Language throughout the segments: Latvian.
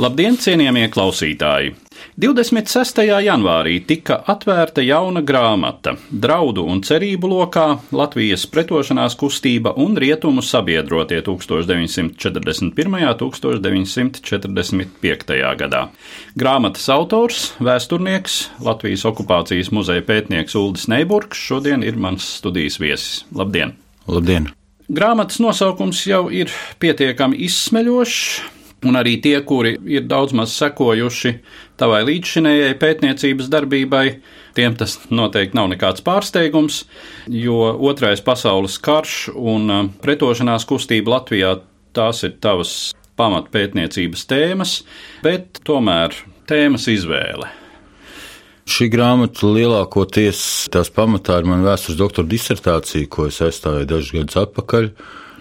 Labdien, cienījamie klausītāji! 26. janvārī tika atvērta jauna grāmata Draudu un cerību lokā Latvijas pretošanās kustība un rietumu sabiedrotie 1941. un 1945. gadā. Grāmatas autors, vēsturnieks, Latvijas okupācijas muzeja pētnieks Uldis Neiburgs šodien ir mans studijas viesis. Labdien! Labdien! Grāmatas nosaukums jau ir pietiekami izsmeļošs, un arī tie, kuri ir daudz maz sekojuši tavai līdzšinējai pētniecības darbībai, tiem tas noteikti nav nekāds pārsteigums, jo Otrais pasaules karš un uh, pretošanās kustība Latvijā tās ir tavas pamatpētniecības tēmas, bet tomēr tēmas izvēle. Šī grāmata lielākoties tās pamatā ir mana vēstures doktora disertācija, ko es aizstāvēju dažus gadus atpakaļ.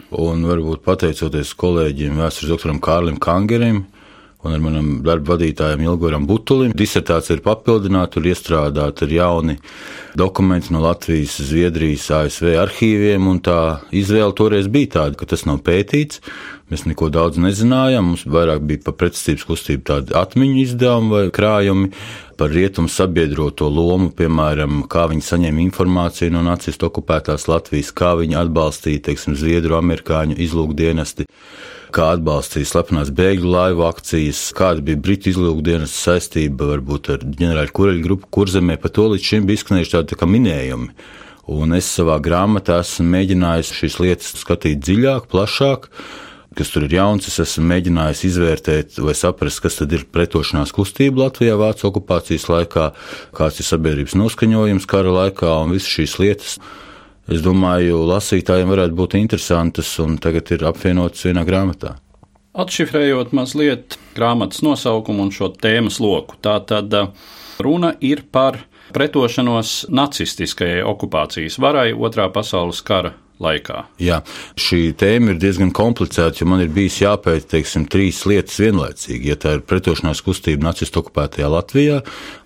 Un varbūt pateicoties kolēģiem, vēstures doktoram Kārlim Kangerim un ar manam darba vadītājam Ilgoram Butulim, disertācija ir papildināta, tur iestrādāta ir jauni dokumenti no Latvijas, Zviedrijas, ASV arhīviem, un tā izvēle toreiz bija tāda, ka tas nav pētīts. Mēs neko daudz nezinājām, mums vairāk bija par pretestības kustību tādi atmiņu izdevumi vai krājumi par rietumu sabiedroto lomu, piemēram, kā viņi saņēma informāciju no nacistu okupētās Latvijas, kā viņi atbalstīja, teiksim, Zviedru, amerikāņu izlūkdienesti, kā atbalstīja slepenās bēgļu laivu akcijas, kāda bija Britu izlūkdienas saistība varbūt ar ģenerāļu kureļu grupu kurzemē, par to līdz šim bija izskanējuši tādi tā minējumi. Un es savā grāmatā esmu mēģinājis šīs lietas skatīt dziļāk, plašāk, kas tur ir jauns. Es esmu mēģinājis izvērtēt vai saprast, kas tad ir pretošanās kustība Latvijā Vācu okupācijas laikā, kāds ir sabiedrības noskaņojums kara laikā un visas šīs lietas. Es domāju, lasītājiem varētu būt interesantas un tagad ir apvienotas vienā grāmatā. Atšifrējot mazliet grāmatas nosaukumu un šo tēmas loku, tā tad runa ir par pretošanos nacistiskajai okupācijas varai otrā pasaules kara laikā. Jā, šī tēma ir diezgan komplicēta, jo man ir bijis jāpēta teiksim, trīs lietas vienlaicīgi. Ja tā ir pretošanās kustība nacistu okupētajā Latvijā,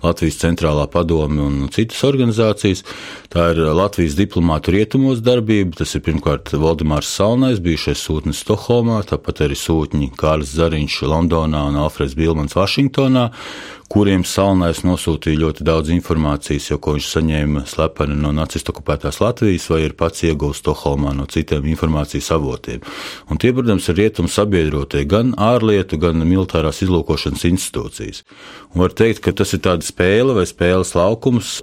Latvijas centrālā padome un citas organizācijas, tā ir Latvijas diplomātu rietumos darbība. Tas ir pirmkārt Valdemārs Salnais, bijušais sūtnis Stokholmā, tāpat arī sūtņi Kārlis Zariņš Londonā un Alfreds Bilmans Vašingtonā kuriem Salnais nosūtīja ļoti daudz informācijas, jo ko viņš saņēma slepeni no nacistu okupētās Latvijas, vai ir pats iegūst Stokholmā no citiem informācijas avotiem. Un tie, protams, ir rietumu sabiedrotie gan ārlietu, gan militārās izlūkošanas institūcijas. Un var teikt, ka tas ir tāda spēle vai spēles laukums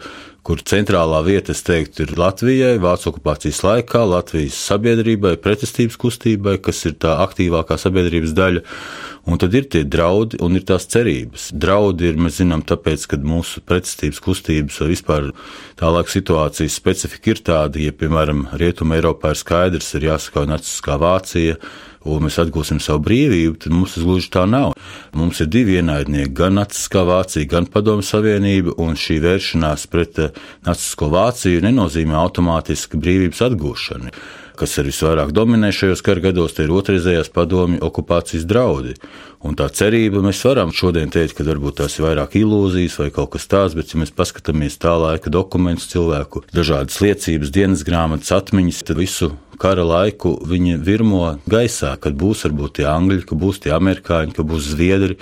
kur centrālā vieta, es teiktu, ir Latvijai, Vācu okupācijas laikā, Latvijas sabiedrībai, pretestības kustībai, kas ir tā aktīvākā sabiedrības daļa. Un tad ir tie draudi un ir tās cerības. Draudi ir, mēs zinām, tāpēc, ka mūsu pretestības kustības vai vispār tā laika situācijas specifika ir tāda, ja, piemēram, Rietuma Eiropā ir skaidrs, ir jāsaka nacistiskā Vācija, un mēs atgūsim savu brīvību, tad mums tas gluži tā nav. Mums ir divi ienaidnieki, gan Nacistiskā Vācija, gan Padomu Savienība, un šī vēršanās pret Nacistisko Vāciju nenozīmē automātiski brīvības atgūšanu kas arī visvairāk dominē šajos kara gados, tie ir otrreizējās padomju okupācijas draudi. Un tā cerība mēs varam šodien teikt, ka varbūt tās ir vairāk ilūzijas vai kaut kas tāds, bet, ja mēs paskatāmies tā laika dokumentus, cilvēku dažādas liecības, dienas grāmatas, atmiņas, tad visu kara laiku viņi virmo gaisā, kad būs varbūt tie angļi, ka būs tie amerikāņi, ka būs zviedri,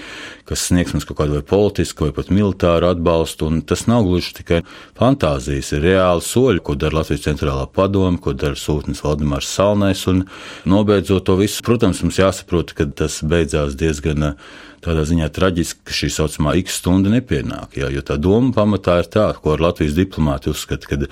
kas sniegs mums kaut kādu vai politisku vai pat militāru atbalstu. Un tas nav gluži tikai fantāzijas, ir reāli soļi, ko dara Latvijas centrālā padome, ko dara sūtnis Valdemārs Salnais. Un nobeidzot to visu, protams, mums jāsaprot, ka tas beidzās diezgan tādā ziņā traģiski, ka šī saucamā X stunda nepienāk. Jā, jo tā doma pamatā ir tā, ko ar Latvijas diplomāti uzskata, ka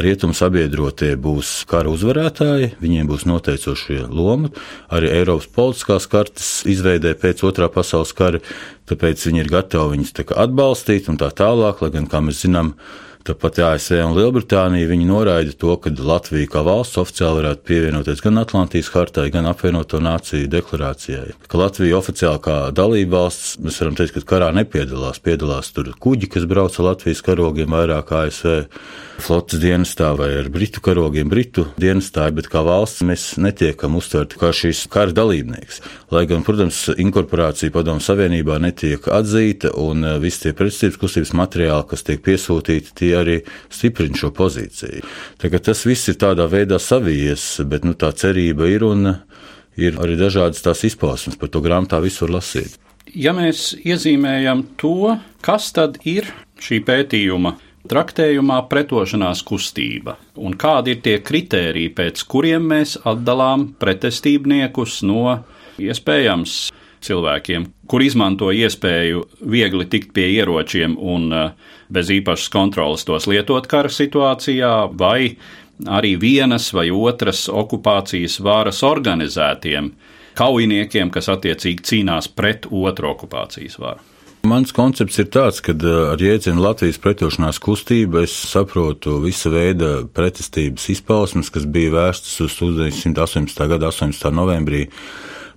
rietumu sabiedrotie būs kara uzvarētāji, viņiem būs noteicošie loma, arī Eiropas politiskās kartes izveidē pēc otrā pasaules kara, tāpēc viņi ir gatavi viņus atbalstīt un tā tālāk, lai gan, kā mēs zinām, Tāpat ASV un Lielbritānija noraida to, ka Latvija kā valsts oficiāli varētu pievienoties gan Atlantijas hartai, gan apvienoto nāciju deklarācijai. Ka Latvija oficiāli kā dalība valsts, mēs varam teikt, ka karā nepiedalās. Piedalās tur kuģi, kas brauca Latvijas karogiem vairāk ASV flotes dienestā vai ar britu karogiem, britu dienestā, bet kā valsts mēs netiekam uztverti kā šīs kara dalībnieks. Lai gan, protams, inkorporācija padomu savienībā netiek atzīta un eh, visi tie pretestības kustības materiāli, kas tiek piesūtīti, tie arī stiprina šo pozīciju. Tagad tas viss ir tādā veidā savijies, bet nu, tā cerība ir un ir arī dažādas tās izpausmes. Par to grāmatā visu var lasīt. Ja mēs iezīmējam to, kas tad ir šī pētījuma traktējumā pretošanās kustība un kādi ir tie kritēriji, pēc kuriem mēs atdalām pretestībniekus no iespējams cilvēkiem, kur izmanto iespēju viegli tikt pie ieročiem un eh, bez īpašas kontrolas tos lietot kara situācijā, vai arī vienas vai otras okupācijas varas organizētiem kaujiniekiem, kas attiecīgi cīnās pret otru okupācijas varu. Mans koncepts ir tāds, ka eh, ar jēdzienu Latvijas pretošanās kustība es saprotu visa veida pretestības izpausmes, kas bija vērstas uz 1918. gada 18. novembrī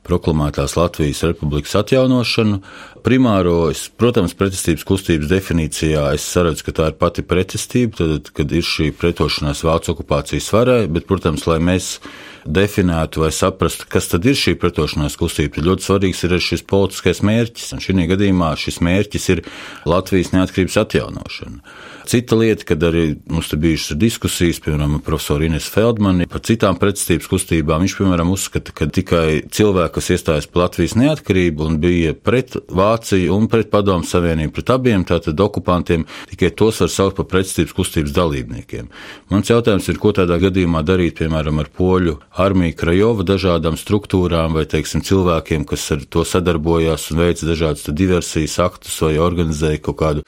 proklamētās Latvijas republikas atjaunošanu. Primāro, es, protams, pretestības kustības definīcijā es saredzu, ka tā ir pati pretestība, tad, kad ir šī pretošanās vācu okupācijas varai, bet, protams, lai mēs definētu vai saprastu, kas tad ir šī pretošanās kustība. Tad ļoti svarīgs ir šis politiskais mērķis, un šī gadījumā šis mērķis ir Latvijas neatkarības atjaunošana. Cita lieta, kad arī mums te bijušas diskusijas, piemēram, ar profesoru Ines Feldmani par citām pretestības kustībām. Viņš, piemēram, uzskata, ka tikai cilvēki, kas iestājas par Latvijas neatkarību un bija pret Vāciju un pret Padomu Savienību, pret abiem tātad okupantiem, tikai tos var saukt par pretestības kustības dalībniekiem. Mans jautājums ir, ko tādā gadījumā darīt, piemēram, ar poļu armiju Krajova dažādām struktūrām vai, teiksim, cilvēkiem, kas ar to sadarbojās un veica dažādas diversijas aktus vai organizēja kaut kādu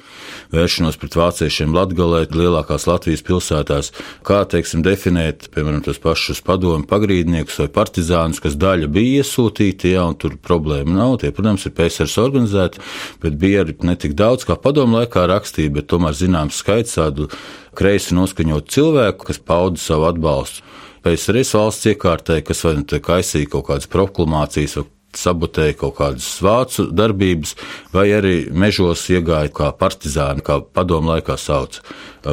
vēršanos pret vāciešiem pašiem Latgalē, lielākās Latvijas pilsētās, kā, teiksim, definēt, piemēram, tos pašus padomu pagrīdniekus vai partizānus, kas daļa bija iesūtīti, jā, un tur problēma nav. Tie, protams, ir PSRS organizēti, bet bija arī ne tik daudz, kā padomu laikā rakstīja, bet tomēr zināms skaits tādu kreisi noskaņotu cilvēku, kas pauda savu atbalstu. PSRS valsts iekārtē, kas vai nu kaisīja kaut kādas proklamācijas vai sabotēja kaut kādas vācu darbības, vai arī mežos iegāja kā partizāni, kā padomu laikā sauc.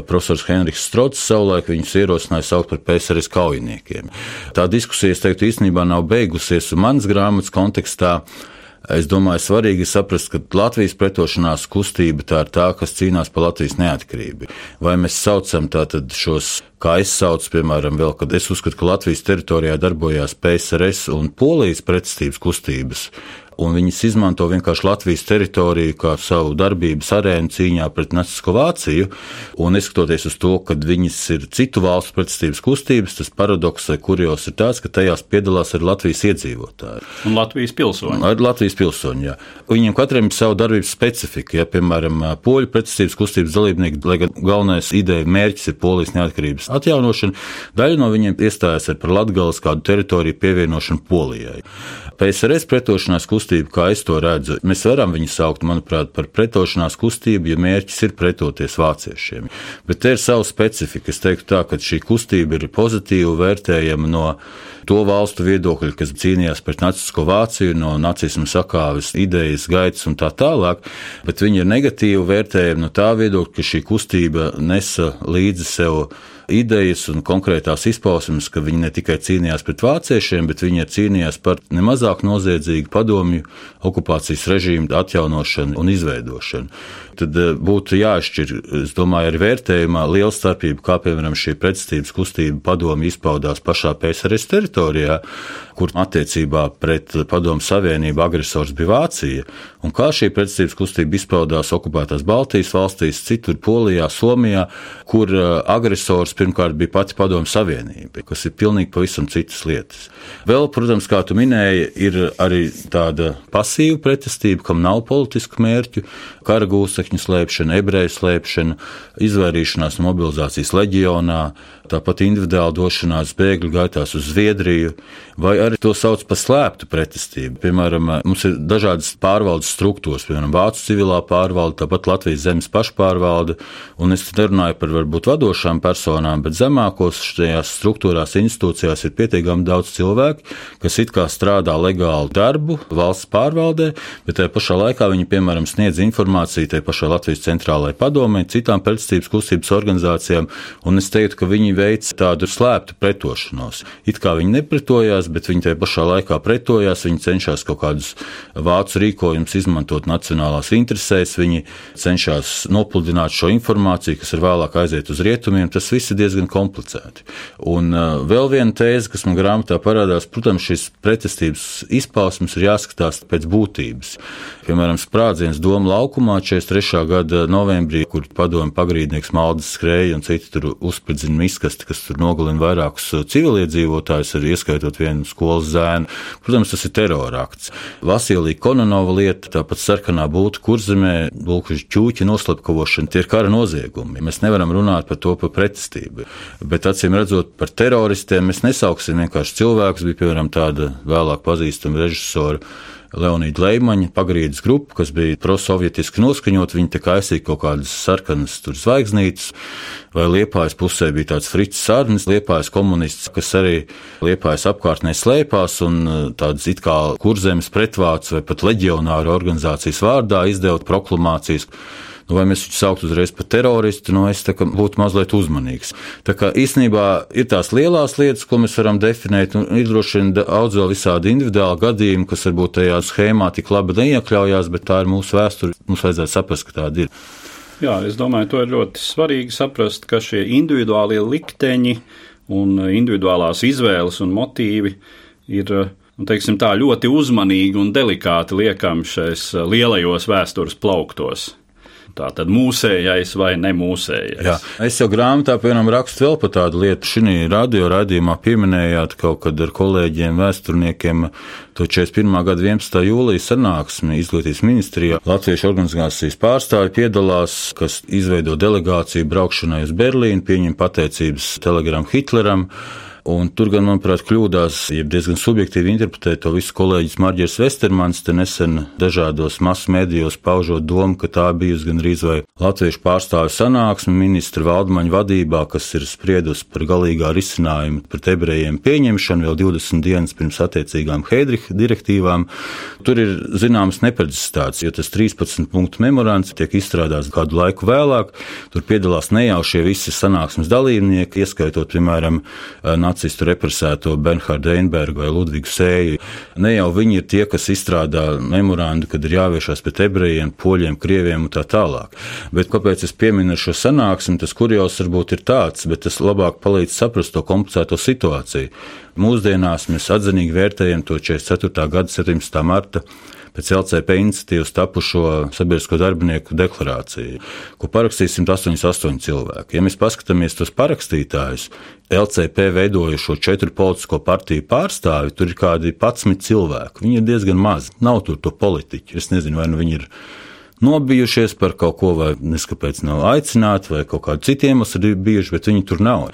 Profesors Henriks Strots savulaik viņus ierosināja saukt par PSRS kaujiniekiem. Tā diskusija, es teiktu, īstenībā nav beigusies, un manas grāmatas kontekstā Es domāju, svarīgi saprast, ka Latvijas pretošanās kustība tā ir tā, kas cīnās par Latvijas neatkarību. Vai mēs saucam tātad šos, kā es saucu, piemēram, vēl, kad es uzskatu, ka Latvijas teritorijā darbojās PSRS un Polijas pretestības kustības, un viņas izmanto vienkārši Latvijas teritoriju kā savu darbības arēnu cīņā pret nacisko Vāciju. Un neskatoties uz to, ka viņas ir citu valstu pretestības kustības, tas paradoks vai kurjos ir tāds, ka tajās piedalās arī Latvijas iedzīvotāji. Un Latvijas pilsoņi. Ar Latvijas pilsoņi, jā. Viņiem katram ir sava darbības specifika. Ja, piemēram, poļu pretestības kustības dalībnieki, lai gan galvenais ideja mērķis ir polijas neatkarības atjaunošana, daļa no viņiem iestājas par Latgales kādu teritoriju pievienošanu Polijai. PSRS pretošanās kustība, kā es to redzu, mēs varam viņu saukt, manuprāt, par pretošanās kustību, ja mērķis ir pretoties vāciešiem. Bet te ir sava specifika. Es teiktu tā, ka šī kustība ir pozitīvi vērtējama no to valstu viedokļa, kas cīnījās pret nacisko Vāciju, no nacismu sakāves idejas, gaitas un tā tālāk, bet viņi ir negatīvi vērtējami no tā viedokļa, ka šī kustība nesa līdzi sev idejas un konkrētās izpausmes, ka viņi ne tikai cīnījās pret vāciešiem, bet viņi cīnījās par nemazāk noziedzīgu padomju okupācijas režīmu atjaunošanu un izveidošanu. Tad eh, būtu jāšķir, es domāju, ar vērtējumā liela starpība, kā piemēram šī pretestības kustība padomju izpaudās pašā PSRS teritorijā, kur attiecībā pret padomu savienību agresors bija Vācija, un kā šī pretestības kustība izpaudās okupētās Baltijas valstīs, citur Polijā, Somijā, kur eh, agresors pirmkārt bija pati padomu savienība, kas ir pilnīgi pavisam citas lietas. Vēl, protams, kā tu minēji, ir arī tāda pasīva pretestība, kam nav politisku mērķu, kara ausekņu slēpšana, ebreju slēpšana, izvairīšanās no mobilizācijas leģionā, tāpat individuāli došanās bēgļu gaitās uz Zviedriju, vai arī to sauc par slēptu pretestību. Piemēram, mums ir dažādas pārvaldes struktūras, piemēram, Vācu civilā pārvalde, tāpat Latvijas zemes pašpārvalde, un es nerunāju par varbūt vadošām personām, bet zemākos šajās struktūrās, institūcijās ir pietiekami daudz cilvēku, kas it kā strādā legālu darbu valsts pārvaldē, bet tajā pašā laikā viņi, piemēram, sniedz informāciju tai pašai Latvijas centrālajai padomē, citām pretestības kustības organizācijām, un es teiktu, ka viņi veic tādu slēptu pretošanos. It kā viņi nepretojās, bet viņi tajā pašā laikā pretojās, viņi cenšas kaut kādus vācu rīkojumus izmantot nacionālās interesēs, viņi cenšas nopludināt šo informāciju, kas ir vēlāk aiziet uz rietumiem. Tas viss ir diezgan komplicēti. Un uh, vēl viena tēze, kas man grāmatā parādās, protams, šīs pretestības izpausmes ir jāskatās pēc būtības. Piemēram, sprādziens Doma laukumā 43. gada novembrī, kur padomju pagrīdnieks Maldis skrēja un citi tur uzspridzina miskasti, kas tur nogalina vairākus uh, civiliedzīvotājus, arī ieskaitot vienu skolas zēnu. Protams, tas ir terorakts. Vasilija Kononova lieta, tāpat sarkanā būtu kurzemē, lūkuši ķūķi noslapkavošana, tie ir kara noziegumi. Mēs nevaram runāt par to par pretestību. Bet acīm redzot par teroristiem, mēs nesauksim vienkārši cilvēkus, bija piemēram tāda vēlāk pazīstama režisora Leonīda Leimaņa pagrīdes grupa, kas bija prosovietiski noskaņot, viņi te kaisīja kaut kādas sarkanas zvaigznītes, vai Liepājas pusē bija tāds Frits Sārnis, Liepājas komunists, kas arī Liepājas apkārtnē slēpās un uh, tādas it kā kurzemes pretvāts vai pat leģionāru organizācijas vārdā izdeva proklamācijas Nu, vai mēs viņu sauktu uzreiz par teroristu, nu, es kā, būtu mazliet uzmanīgs. Tā kā īstenībā ir tās lielās lietas, ko mēs varam definēt, un ir droši vien daudz vēl visādi individuāli gadījumi, kas varbūt tajā schēmā tik labi neiekļaujās, bet tā ir mūsu vēsture. Mums vajadzētu saprast, ka tāda ir. Jā, es domāju, to ir ļoti svarīgi saprast, ka šie individuālie likteņi un individuālās izvēles un motīvi ir nu, teiksim, tā, ļoti uzmanīgi un delikāti liekami šais lielajos vēstures plauktos. Tā tad mūsējais vai nemūsējais. Jā, es jau grāmatā, piemēram, rakstu vēl par tādu lietu. Šī radio raidījumā pieminējāt kaut kad ar kolēģiem, vēsturniekiem to 41. gada 11. jūlijas sanāksmi izglītības ministrijā. Latviešu organizācijas pārstāvi piedalās, kas izveido delegāciju braukšanai uz Berlīnu, pieņem pateicības telegramu Hitleram. Un tur gan, manuprāt, kļūdās, ja diezgan subjektīvi interpretē to visu kolēģis Marģers Vestermans, te nesen dažādos masu mēdījos paužot domu, ka tā bijusi gan rīz vai latviešu pārstāvju sanāksme ministra Valdmaņa vadībā, kas ir spriedusi par galīgā risinājuma pret ebrejiem pieņemšanu vēl 20 dienas pirms attiecīgām Heidricha direktīvām. Tur ir zināms neprecizitāts, jo tas 13 punktu memorands tiek izstrādāts kādu laiku vēlāk. Tur piedalās nejaušie visi sanāksmes dalībnieki, ieskaitot, piemēram, nacistu represēto Bernhardu Einbergu vai Ludvigu Sēju. Ne jau viņi ir tie, kas izstrādā memorandu, kad ir jāvēršās pret ebrejiem, poļiem, krieviem un tā tālāk. Bet kāpēc es pieminu šo sanāksmi, tas kurjos varbūt ir tāds, bet tas labāk palīdz saprast to komplicēto situāciju. Mūsdienās mēs atzinīgi vērtējam to 44. gada 17. marta pēc LCP iniciatīvas tapušo sabiedrisko darbinieku deklarāciju, ko parakstīja 188 cilvēki. Ja mēs paskatāmies tos parakstītājus, LCP veidojušo četru politisko partiju pārstāvi, tur ir kādi 11 cilvēki. Viņi ir diezgan mazi. Nav tur to politiķu. Es nezinu, vai nu viņi ir nobijušies par kaut ko, vai neskapēc nav aicināti, vai kaut kādu citu iemeslu ir bijuši, bet viņi tur nav.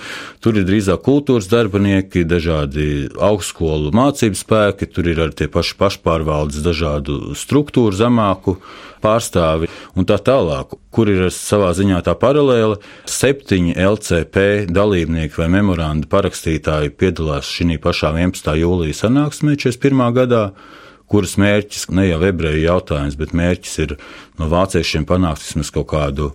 Tur ir drīzāk kultūras darbinieki, dažādi augstskolu mācību spēki, tur ir arī tie paši pašpārvaldes dažādu struktūru zemāku pārstāvi un tā tālāk, kur ir savā ziņā tā paralēla. Septiņi LCP dalībnieki vai memoranda parakstītāji piedalās šī pašā 11. jūlijas sanāksmē 41. gadā kuras mērķis ne jau ebreju jautājums, bet mērķis ir no vāciešiem panākt vismaz kaut kādu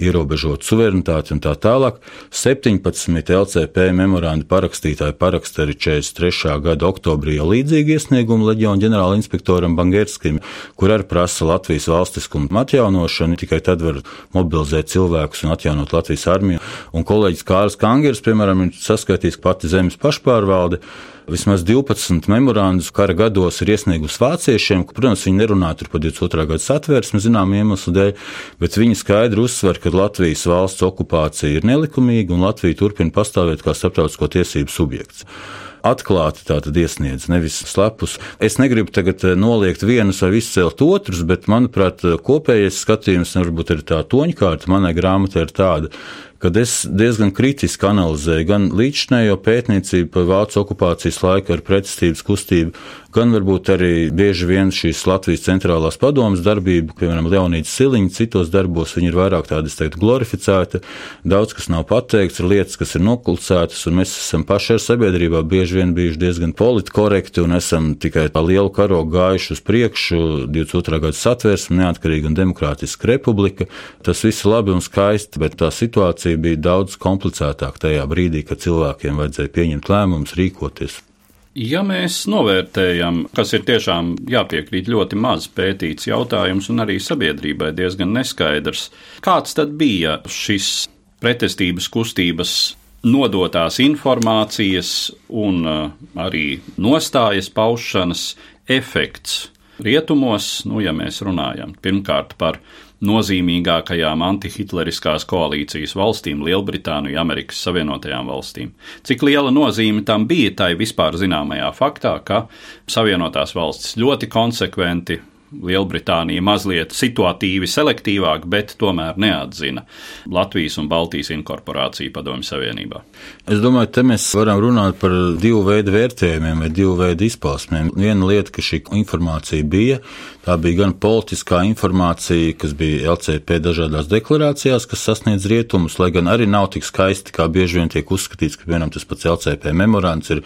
ierobežot suverenitāti un tā tālāk. 17 LCP memoranda parakstītāji paraksta arī 43. gada oktobrī jau līdzīgi iesniegumu leģiona ģenerāla inspektoram Bangerskim, kur arī prasa Latvijas valstiskumu atjaunošanu, tikai tad var mobilizēt cilvēkus un atjaunot Latvijas armiju. Un kolēģis Kārls Kangers, piemēram, ir saskaitījis, ka pati zemes pašpārvalde Vismaz 12 memorandus kara gados ir iesniegusi vāciešiem, ka, protams, viņi nerunā par 22. gada satvērsmi zinām iemeslu dēļ, bet viņi skaidri uzsver, ka Latvijas valsts okupācija ir nelikumīga un Latvija turpina pastāvēt kā starptautisko tiesību subjekts. atklāti tātad iesniedz, nevis slepus. Es negribu tagad eh, noliegt vienus vai izcelt otrus, bet, manuprāt, kopējais skatījums, varbūt arī tā toņkārta manai grāmatai ir tāda, kad es diezgan kritiski analizēju gan līdzinējo pētniecību par vācu okupācijas laiku ar pretestības kustību, gan varbūt arī bieži vien šīs Latvijas centrālās padomas darbību, piemēram, Leonīds Siliņš, citos darbos viņi ir vairāk tādi, es teiktu, glorificēti, daudz kas nav pateikts, ir lietas, kas ir noklusētas, un mēs esam paši ar sabiedrībā bieži vien bijuši diezgan politkorekti un esam tikai pa lielu karogu gājuši uz priekšu 22. gada satversme, neatkarīga un demokrātiska republika. Tas viss labi un skaisti, bet tā situācija situācija bija daudz komplicētāka tajā brīdī, kad cilvēkiem vajadzēja pieņemt lēmumus, rīkoties. Ja mēs novērtējam, kas ir tiešām jāpiekrīt ļoti maz pētīts jautājums un arī sabiedrībai diezgan neskaidrs, kāds tad bija šis pretestības kustības nodotās informācijas un uh, arī nostājas paušanas efekts rietumos, nu, ja mēs runājam pirmkārt par nozīmīgākajām antihitleriskās koalīcijas valstīm, Lielbritāniju, Amerikas Savienotajām valstīm. Cik liela nozīme tam bija tai vispār zināmajā faktā, ka Savienotās valstis ļoti konsekventi Lielbritānija mazliet situatīvi selektīvāk, bet tomēr neatzina Latvijas un Baltijas inkorporāciju Padomju Savienībā. Es domāju, te mēs varam runāt par divu veidu vērtējumiem vai divu veidu izpausmēm. Viena lieta, ka šī informācija bija, tā bija gan politiskā informācija, kas bija LCP dažādās deklarācijās, kas sasniedz rietumus, lai gan arī nav tik skaisti, kā bieži vien tiek uzskatīts, ka, piemēram, tas pats LCP memorands ir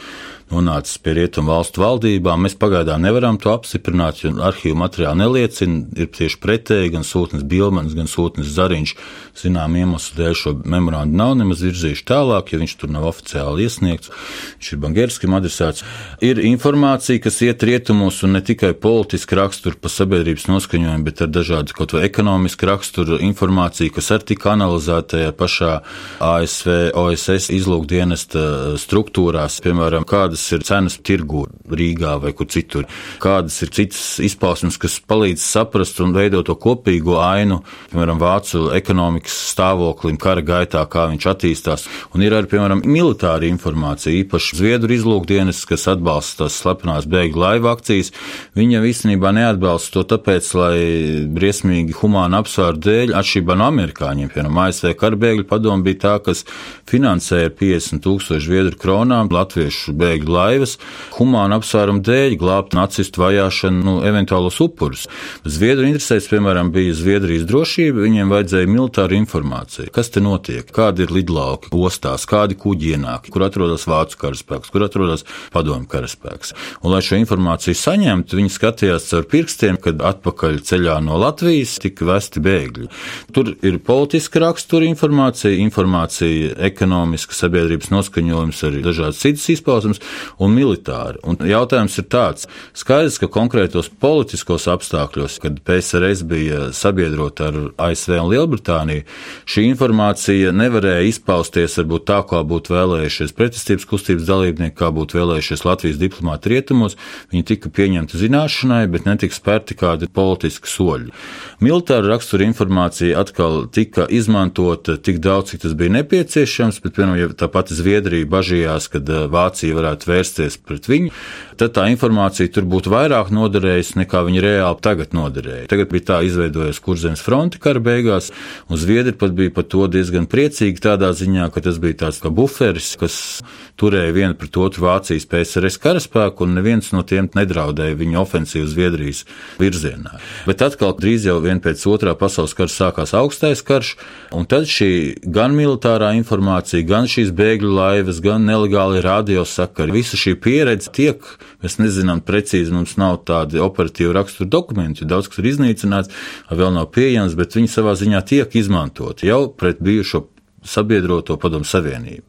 nonācis pie rietumu valstu valdībām. Mēs pagaidām nevaram to apstiprināt, jo arhīvu materiāli neliecina. Ir tieši pretēji, gan sūtnis Bilmans, gan sūtnis Zariņš, zinām iemeslu dēļ šo memorandu nav nemaz virzījuši tālāk, jo viņš tur nav oficiāli iesniegts. Viņš ir Bangerskim adresēts. Ir informācija, kas iet rietumos un ne tikai politiski rakstur pa sabiedrības noskaņojumu, bet ar dažādu kaut vai ekonomisku raksturu informāciju, kas arī tika analizēta tajā pašā ASV, OSS izlūkdienesta struktūrās, piemēram, kāda kādas ir cenas tirgu Rīgā vai kur citur, kādas ir citas izpausmes, kas palīdz saprast un veidot to kopīgo ainu, piemēram, vācu ekonomikas stāvoklim, kara gaitā, kā viņš attīstās. Un ir arī, piemēram, militāra informācija, īpaši Zviedru izlūkdienas, kas atbalsta tās slepenās bēgļu laivu akcijas. Viņa īstenībā neatbalsta to tāpēc, lai briesmīgi humāna apsvēru dēļ, atšķirībā no amerikāņiem, piemēram, ASV karabēgļu padomu bija tā, kas finansēja 50 tūkstošu viedru kronām latviešu bēgļu laivas humāna apsvērumu dēļ glābt nacistu vajāšanu, nu, eventuālos upurus. Zviedru interesēs, piemēram, bija Zviedrijas drošība, viņiem vajadzēja militāru informāciju. Kas te notiek? Kādi ir lidlauki ostās, kādi kuģi ienāk, kur atrodas vācu karaspēks, kur atrodas padomju karaspēks. Un, lai šo informāciju saņemtu, viņi skatījās caur pirkstiem, kad atpakaļ ceļā no Latvijas tika vesti bēgļi. Tur ir politiska rakstura informācija, informācija, ekonomiska sabiedrības noskaņojums, arī dažādas citas izpausmes, un militāri. Un jautājums ir tāds: skaidrs, ka konkrētos politiskos apstākļos, kad PSRS bija sabiedrota ar ASV un Lielbritāniju, šī informācija nevarēja izpausties varbūt tā, kā būtu vēlējušies pretestības kustības dalībnieki, kā būtu vēlējušies Latvijas diplomāti rietumos. Viņi tika pieņemti zināšanai, bet netika spērti kādi politiski soļi. Militāra rakstura informācija atkal tika izmantota tik daudz, cik tas bija nepieciešams, bet, piemēram, ja tā pati Zviedrija bažījās, ka uh, Vācija varētu vērsties pret viņu, tad tā informācija tur būtu vairāk noderējusi nekā viņa reāli tagad noderēja. Tagad bija tā izveidojies kurzemes fronte kara beigās, un Zviedri pat bija par to diezgan priecīgi tādā ziņā, ka tas bija tāds kā buferis, kas turēja vienu pret otru Vācijas PSRS karaspēku, un neviens no tiem nedraudēja viņa ofensīvu Zviedrijas virzienā. Bet atkal drīz jau vien pēc otrā pasaules kara sākās augstais karš, un tad šī gan militārā informācija, gan šīs bēgļu laivas, gan nelegāli radiosakari, visa šī pieredze tiek, mēs nezinām precīzi, mums nav tādi operatīvi rakstura dokumenti, daudz kas ir iznīcināts, vēl nav pieejams, bet viņi savā ziņā tiek izmantoti jau pret bijušo sabiedroto padomu savienību.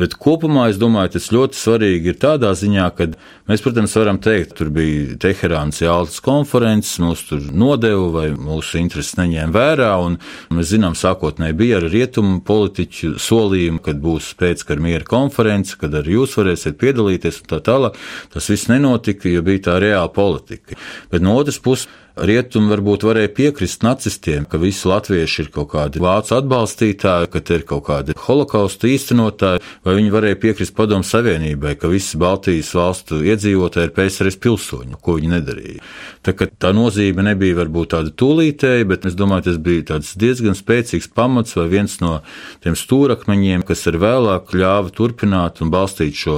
Bet kopumā es domāju, tas ļoti svarīgi ir tādā ziņā, ka mēs, protams, varam teikt, tur bija Teherānas Jāltas konferences, mūs tur nodeva vai mūsu intereses neņēma vērā, un mēs zinām, sākotnēji bija ar rietumu politiķu solījumu, kad būs pēckara miera konference, kad arī jūs varēsiet piedalīties un tā tālāk. Tas viss nenotika, jo bija tā reāla politika. Bet no otras puses, Rietumi varbūt varēja piekrist nacistiem, ka visi latvieši ir kaut kādi vācu atbalstītāji, ka te ir kaut kādi holokausta īstenotāji, vai viņi varēja piekrist padomu savienībai, ka visi Baltijas valstu iedzīvotāji ir PSRS pilsoņi, ko viņi nedarīja. Tā, tā nozīme nebija varbūt tāda tūlītēja, bet es domāju, tas bija diezgan spēcīgs pamats vai viens no tiem stūrakmeņiem, kas ar vēlāk ļāva turpināt un balstīt šo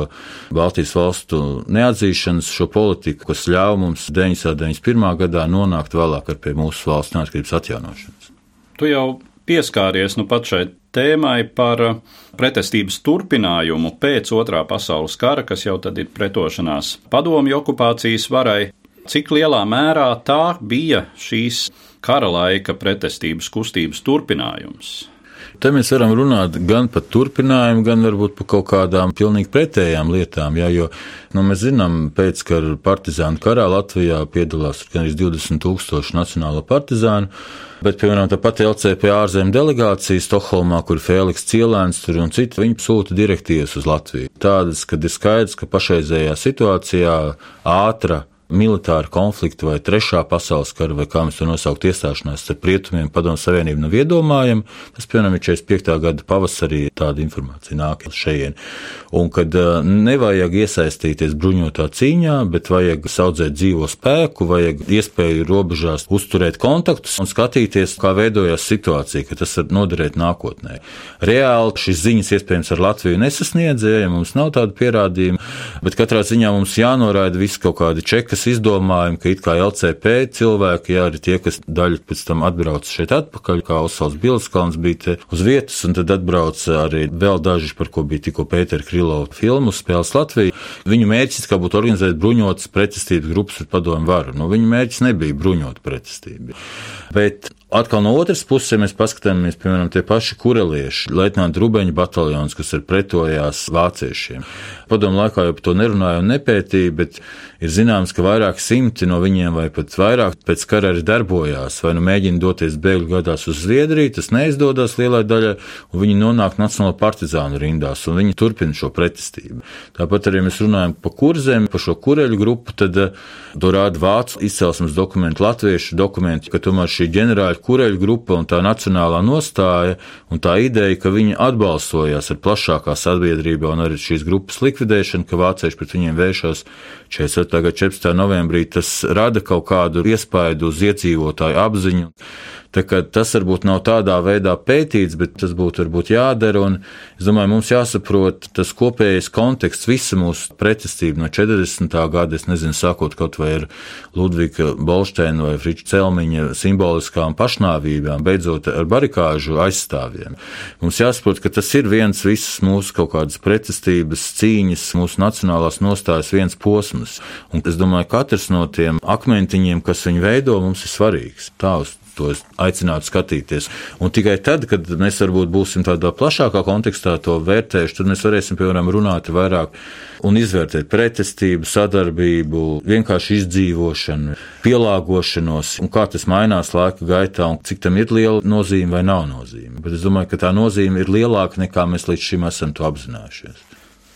Baltijas valstu neatzīšanas, šo politiku, kas ļāva mums 991. gadā no nonākt vēlāk pie mūsu valsts neatkarības atjaunošanas. Tu jau pieskāries nu pat šai tēmai par uh, pretestības turpinājumu pēc otrā pasaules kara, kas jau tad ir pretošanās padomju okupācijas varai. Cik lielā mērā tā bija šīs kara laika pretestības kustības turpinājums? Te mēs varam runāt gan par turpinājumu, gan varbūt par kaut kādām pilnīgi pretējām lietām. Jā, jo nu, mēs zinām, pēc kara partizānu karā Latvijā piedalās gan 20 tūkstoši nacionālo partizānu. Bet, piemēram, tā pati LCP ārzemju delegācija Stokholmā, kur Fēniks Cielēns tur un citi, viņi sūta direktīvas uz Latviju. Tādas, kad ir skaidrs, ka pašreizējā situācijā ātra militāra konflikta vai trešā pasaules kara, vai kā mēs to nosaukt, iestāšanās starp rietumiem, padomu savienību nav iedomājama. Tas, piemēram, ir 45. gada pavasarī tāda informācija nāk šejien. Un kad nevajag iesaistīties bruņotā cīņā, bet vajag saudzēt dzīvo spēku, vajag iespēju robežās uzturēt kontaktus un skatīties, kā veidojās situācija, ka tas var noderēt nākotnē. Reāli šīs ziņas iespējams ar Latviju nesasniedzēja, ja mums nav tādu pierādījumu, bet katrā ziņā mums jānoraida visi kaut kādi čekas kas izdomājumi, ka it kā LCP cilvēki, jā, arī tie, kas daļu pēc tam atbrauc šeit atpakaļ, kā Osvalds Bilskalns bija uz vietas, un tad atbrauc arī vēl daži, par ko bija tikko Pētera Krilova filmu spēles Latviju. Viņu mērķis kā būtu organizēt bruņotas pretestības grupas ar padomu varu. Nu, viņu mērķis nebija bruņot pretestību. Bet Atkal no otras puses, ja mēs paskatāmies, piemēram, tie paši kurelieši, Leitnanta Rubeņa bataljons, kas ir pretojās vāciešiem. Padomu laikā jau par to nerunāja un nepētīja, bet ir zināms, ka vairāk simti no viņiem, vai pat vairāk pēc kara arī darbojās, vai nu mēģina doties bēgļu gadās uz Zviedriju, tas neizdodas lielai daļai, un viņi nonāk Nacionālo partizānu rindās, un viņi turpina šo pretestību. Tāpat arī mēs runājam par kurzem, par šo kureļu grupu, tad eh, to rāda vācu izcelsmes dokumenti, latviešu dokumenti, ka tomēr šī ģenerāļa kureļu grupa un tā nacionālā nostāja un tā ideja, ka viņi atbalstojās ar plašākā sabiedrībā un arī šīs grupas likvidēšanu, ka vācieši pret viņiem vēršas 44. gada 14. Novembrī, tas rada kaut kādu iespaidu uz iedzīvotāju apziņu. Tas varbūt nav tādā veidā pētīts, bet tas būtu varbūt jādara. Es domāju, mums jāsaprot tas kopējais konteksts, visa mūsu pretestība no 40. gada, es nezinu, sākot kaut vai ar Ludvika Bolšteina vai Friča Celmiņa simboliskām pašnāvībām, beidzot ar barikāžu aizstāvjiem. Mums jāsaprot, ka tas ir viens visas mūsu kaut kādas pretestības, cīņas, mūsu nacionālās nostājas viens posms. Un es domāju, katrs no tiem akmentiņiem, kas viņu veido, mums ir svarīgs. Tā uz to aicinātu skatīties. Un tikai tad, kad mēs varbūt būsim tādā plašākā kontekstā to vērtējuši, tad mēs varēsim, piemēram, runāt vairāk un izvērtēt pretestību, sadarbību, vienkārši izdzīvošanu, pielāgošanos, un kā tas mainās laika gaitā, un cik tam ir liela nozīme vai nav nozīme. Bet es domāju, ka tā nozīme ir lielāka nekā mēs līdz šim esam to apzinājušies.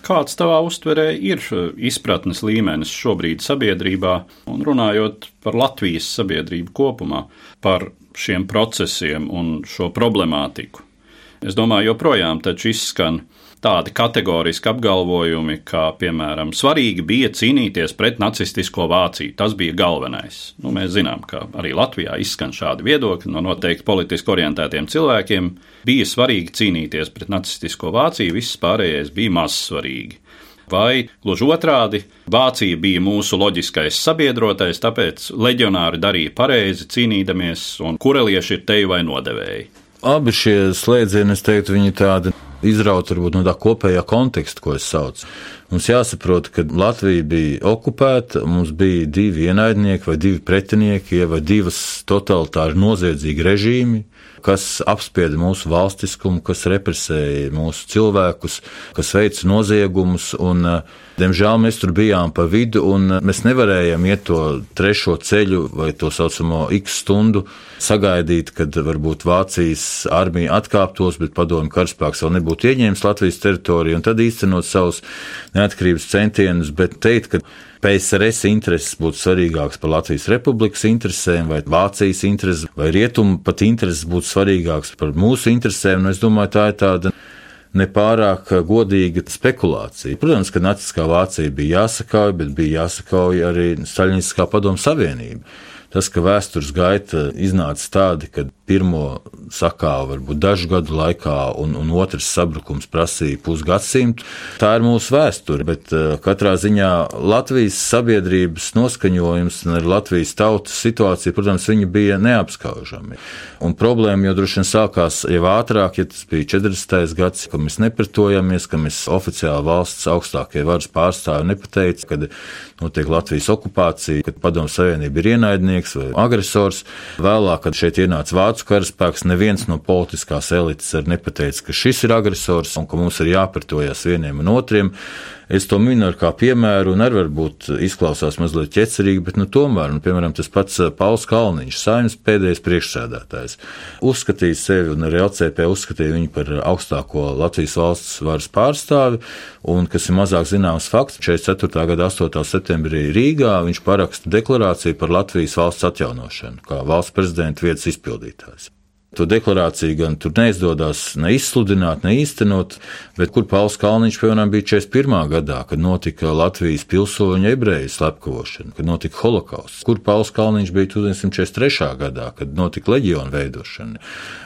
Kāds tavā uztverē ir izpratnes līmenis šobrīd sabiedrībā, un runājot par Latvijas sabiedrību kopumā, par šiem procesiem un šo problemātiku? Es domāju, joprojām taču izskan tādi kategoriski apgalvojumi, kā, piemēram, svarīgi bija cīnīties pret nacistisko Vāciju. Tas bija galvenais. Nu, mēs zinām, ka arī Latvijā izskan šādi viedokļi no noteikti politiski orientētiem cilvēkiem. Bija svarīgi cīnīties pret nacistisko Vāciju, viss pārējais bija maz svarīgi. Vai gluži otrādi, Vācija bija mūsu loģiskais sabiedrotais, tāpēc leģionāri darīja pareizi cīnīdamies, un kurelieši ir teju vai nodevēji. Abi šie slēdzieni, es teiktu, viņi tādi izraut varbūt, no tā kopējā konteksta, ko es saucu. Mums jāsaprot, ka Latvija bija okupēta, mums bija divi ienaidnieki vai divi pretinieki, vai divas totalitāri noziedzīgi režīmi, kas apspieda mūsu valstiskumu, kas represēja mūsu cilvēkus, kas veica noziegumus. Un, diemžēl mēs tur bijām pa vidu, un mēs nevarējām iet to trešo ceļu vai to saucamo X stundu sagaidīt, kad varbūt Vācijas armija atkāptos, bet padomju karaspēks vēl nebūtu būtu ieņēmis Latvijas teritoriju un tad īstenot savus neatkarības centienus, bet teikt, ka PSRS intereses būtu svarīgākas par Latvijas republikas interesēm, vai Vācijas intereses, vai Rietumu pat intereses būtu svarīgākas par mūsu interesēm. Nu, es domāju, tā ir tāda nepārāk godīga spekulācija. Protams, ka Naciskā Vācija bija jāsakauj, bet bija jāsakauj arī Staļiniskā padomu savienība. Tas, ka vēstures gaita iznāca tāda, ka pirmo sakāvu varbūt dažu gadu laikā, un, un otrs sabrukums prasīja pusgadsimtu, tā ir mūsu vēsture. Bet uh, katrā ziņā Latvijas sabiedrības noskaņojums un Latvijas tautas situācija, protams, viņa bija neapskaužami. Un problēma jau droši vien sākās jau ātrāk, ja tas bija 40. gads, ka mēs nepretojamies, ka mēs oficiāli valsts augstākie varas pārstāvi nepateica, kad notiek Latvijas okupācija, kad padomu savienība ir ienaidnieks vai agresors. Vēlāk, kad šeit ienāca vācu karaspēks, neviens no politiskās elites arī nepateica, ka šis ir agresors un ka mums ir jāpretojas vieniem un otriem. Es to minu kā piemēru, un arī varbūt izklausās mazliet ķecerīgi, bet nu, tomēr, nu, piemēram, tas pats eh, Pauls Kalniņš, saimnes pēdējais priekšsēdētājs, uzskatīja sevi un arī LCP uzskatīja viņu par augstāko Latvijas valsts varas pārstāvi, un, kas ir mazāk zināms fakts, 44. gada 8. septembrī Rīgā viņš paraksta deklarāciju par Latvijas valsts atjaunošanu, kā valsts prezidenta vietas izpildītājs. To deklarāciju gan tur neizdodas ne izsludināt, ne īstenot, bet kur Pauls Kalniņš, piemēram, bija 41. gadā, kad notika Latvijas pilsoņu ebreju slepkavošana, kad notika holokausts, kur Pauls Kalniņš bija 1943. gadā, kad notika leģionu veidošana.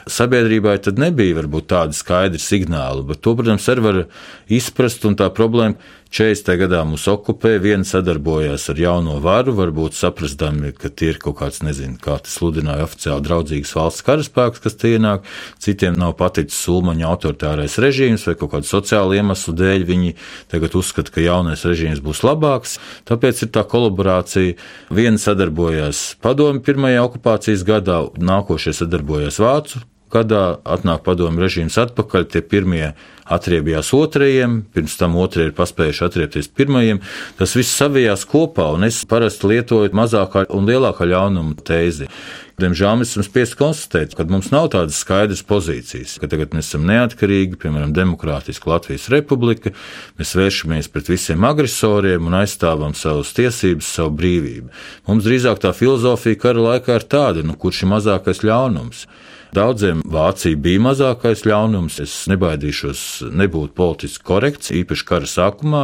Sabiedrībai tad nebija varbūt tādi skaidri signāli, bet to, protams, arī var izprast, un tā problēma 40. gadā mūs okupē, viena sadarbojās ar jauno varu, varbūt saprastami, ka tie ir kaut kāds, nezinu, kā tas sludināja oficiāli draudzīgs valsts karaspēks, kas tie ienāk, citiem nav paticis Sulmaņa autoritārais režīms vai kaut kādu sociālu iemeslu dēļ viņi tagad uzskata, ka jaunais režīms būs labāks, tāpēc ir tā kolaborācija. Viena sadarbojās padomi pirmajā okupācijas gadā, nākošie sadarbojās Vācu gadā atnāk padomu režīms atpakaļ, tie pirmie atriebjās otrajiem, pirms tam otrie ir paspējuši atriepties pirmajiem. Tas viss savijās kopā, un es parasti lietoju mazākā un lielākā ļaunuma tēzi. Diemžēl mēs esam spiest konstatēt, ka mums nav tādas skaidras pozīcijas, ka tagad mēs esam neatkarīgi, piemēram, Demokrātiska Latvijas Republika, mēs vēršamies pret visiem agresoriem un aizstāvam savas tiesības, savu brīvību. Mums drīzāk tā filozofija kara laikā ir tāda, nu, kurš ir mazākais ļaunums. Daudziem Vācija bija mazākais ļaunums. Es nebaidīšos nebūt politiski korekts, īpaši kara sākumā,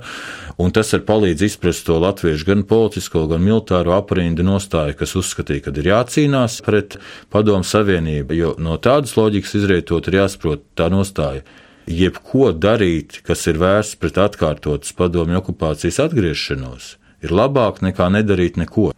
un tas arī palīdz izprast to latviešu gan politisko, gan militāro aprindu nostāju, kas uzskatīja, ka ir jācīnās pret padomu savienību, jo no tādas loģikas izrietot ir jāsaprot tā nostāja jebko darīt, kas ir vērsts pret atkārtotas padomju okupācijas atgriešanos, ir labāk nekā nedarīt neko.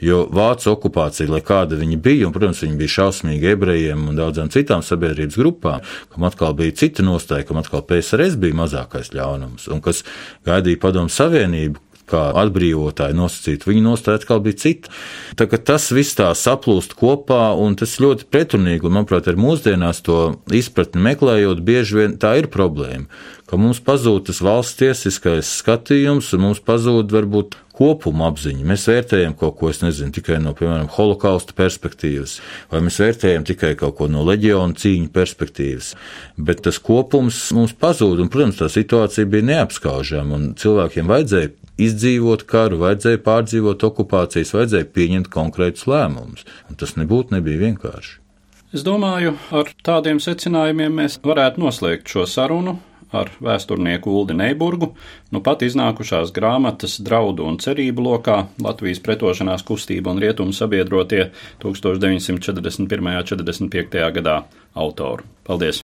Jo vācu okupācija, lai kāda viņa bija, un, protams, viņa bija šausmīga ebrejiem un daudzām citām sabiedrības grupām, kam atkal bija cita nostāja, kam atkal PSRS bija mazākais ļaunums, un kas gaidīja padomu savienību, kā atbrīvotāji nosacīt, viņa nostāja atkal bija cita. Tā tas viss tā saplūst kopā, un tas ļoti pretrunīgi, un, manuprāt, ar mūsdienās to izpratni meklējot, bieži vien tā ir problēma, ka mums pazūd tas valsts tiesiskais skatījums, un mums pazūd varbūt kopuma apziņa. Mēs vērtējam kaut ko, es nezinu, tikai no, piemēram, holokausta perspektīvas, vai mēs vērtējam tikai kaut ko no leģiona cīņu perspektīvas. Bet tas kopums mums pazūd, un, protams, tā situācija bija neapskaužama, un cilvēkiem vajadzēja izdzīvot karu, vajadzēja pārdzīvot okupācijas, vajadzēja pieņemt konkrētus lēmumus. Tas nebūtu nebija vienkārši. Es domāju, ar tādiem secinājumiem mēs varētu noslēgt šo sarunu ar vēsturnieku Uldi Neiburgu, nu pat iznākušās grāmatas Draudu un cerību lokā Latvijas pretošanās kustība un rietumu sabiedrotie 1941. un 45. gadā autoru. Paldies!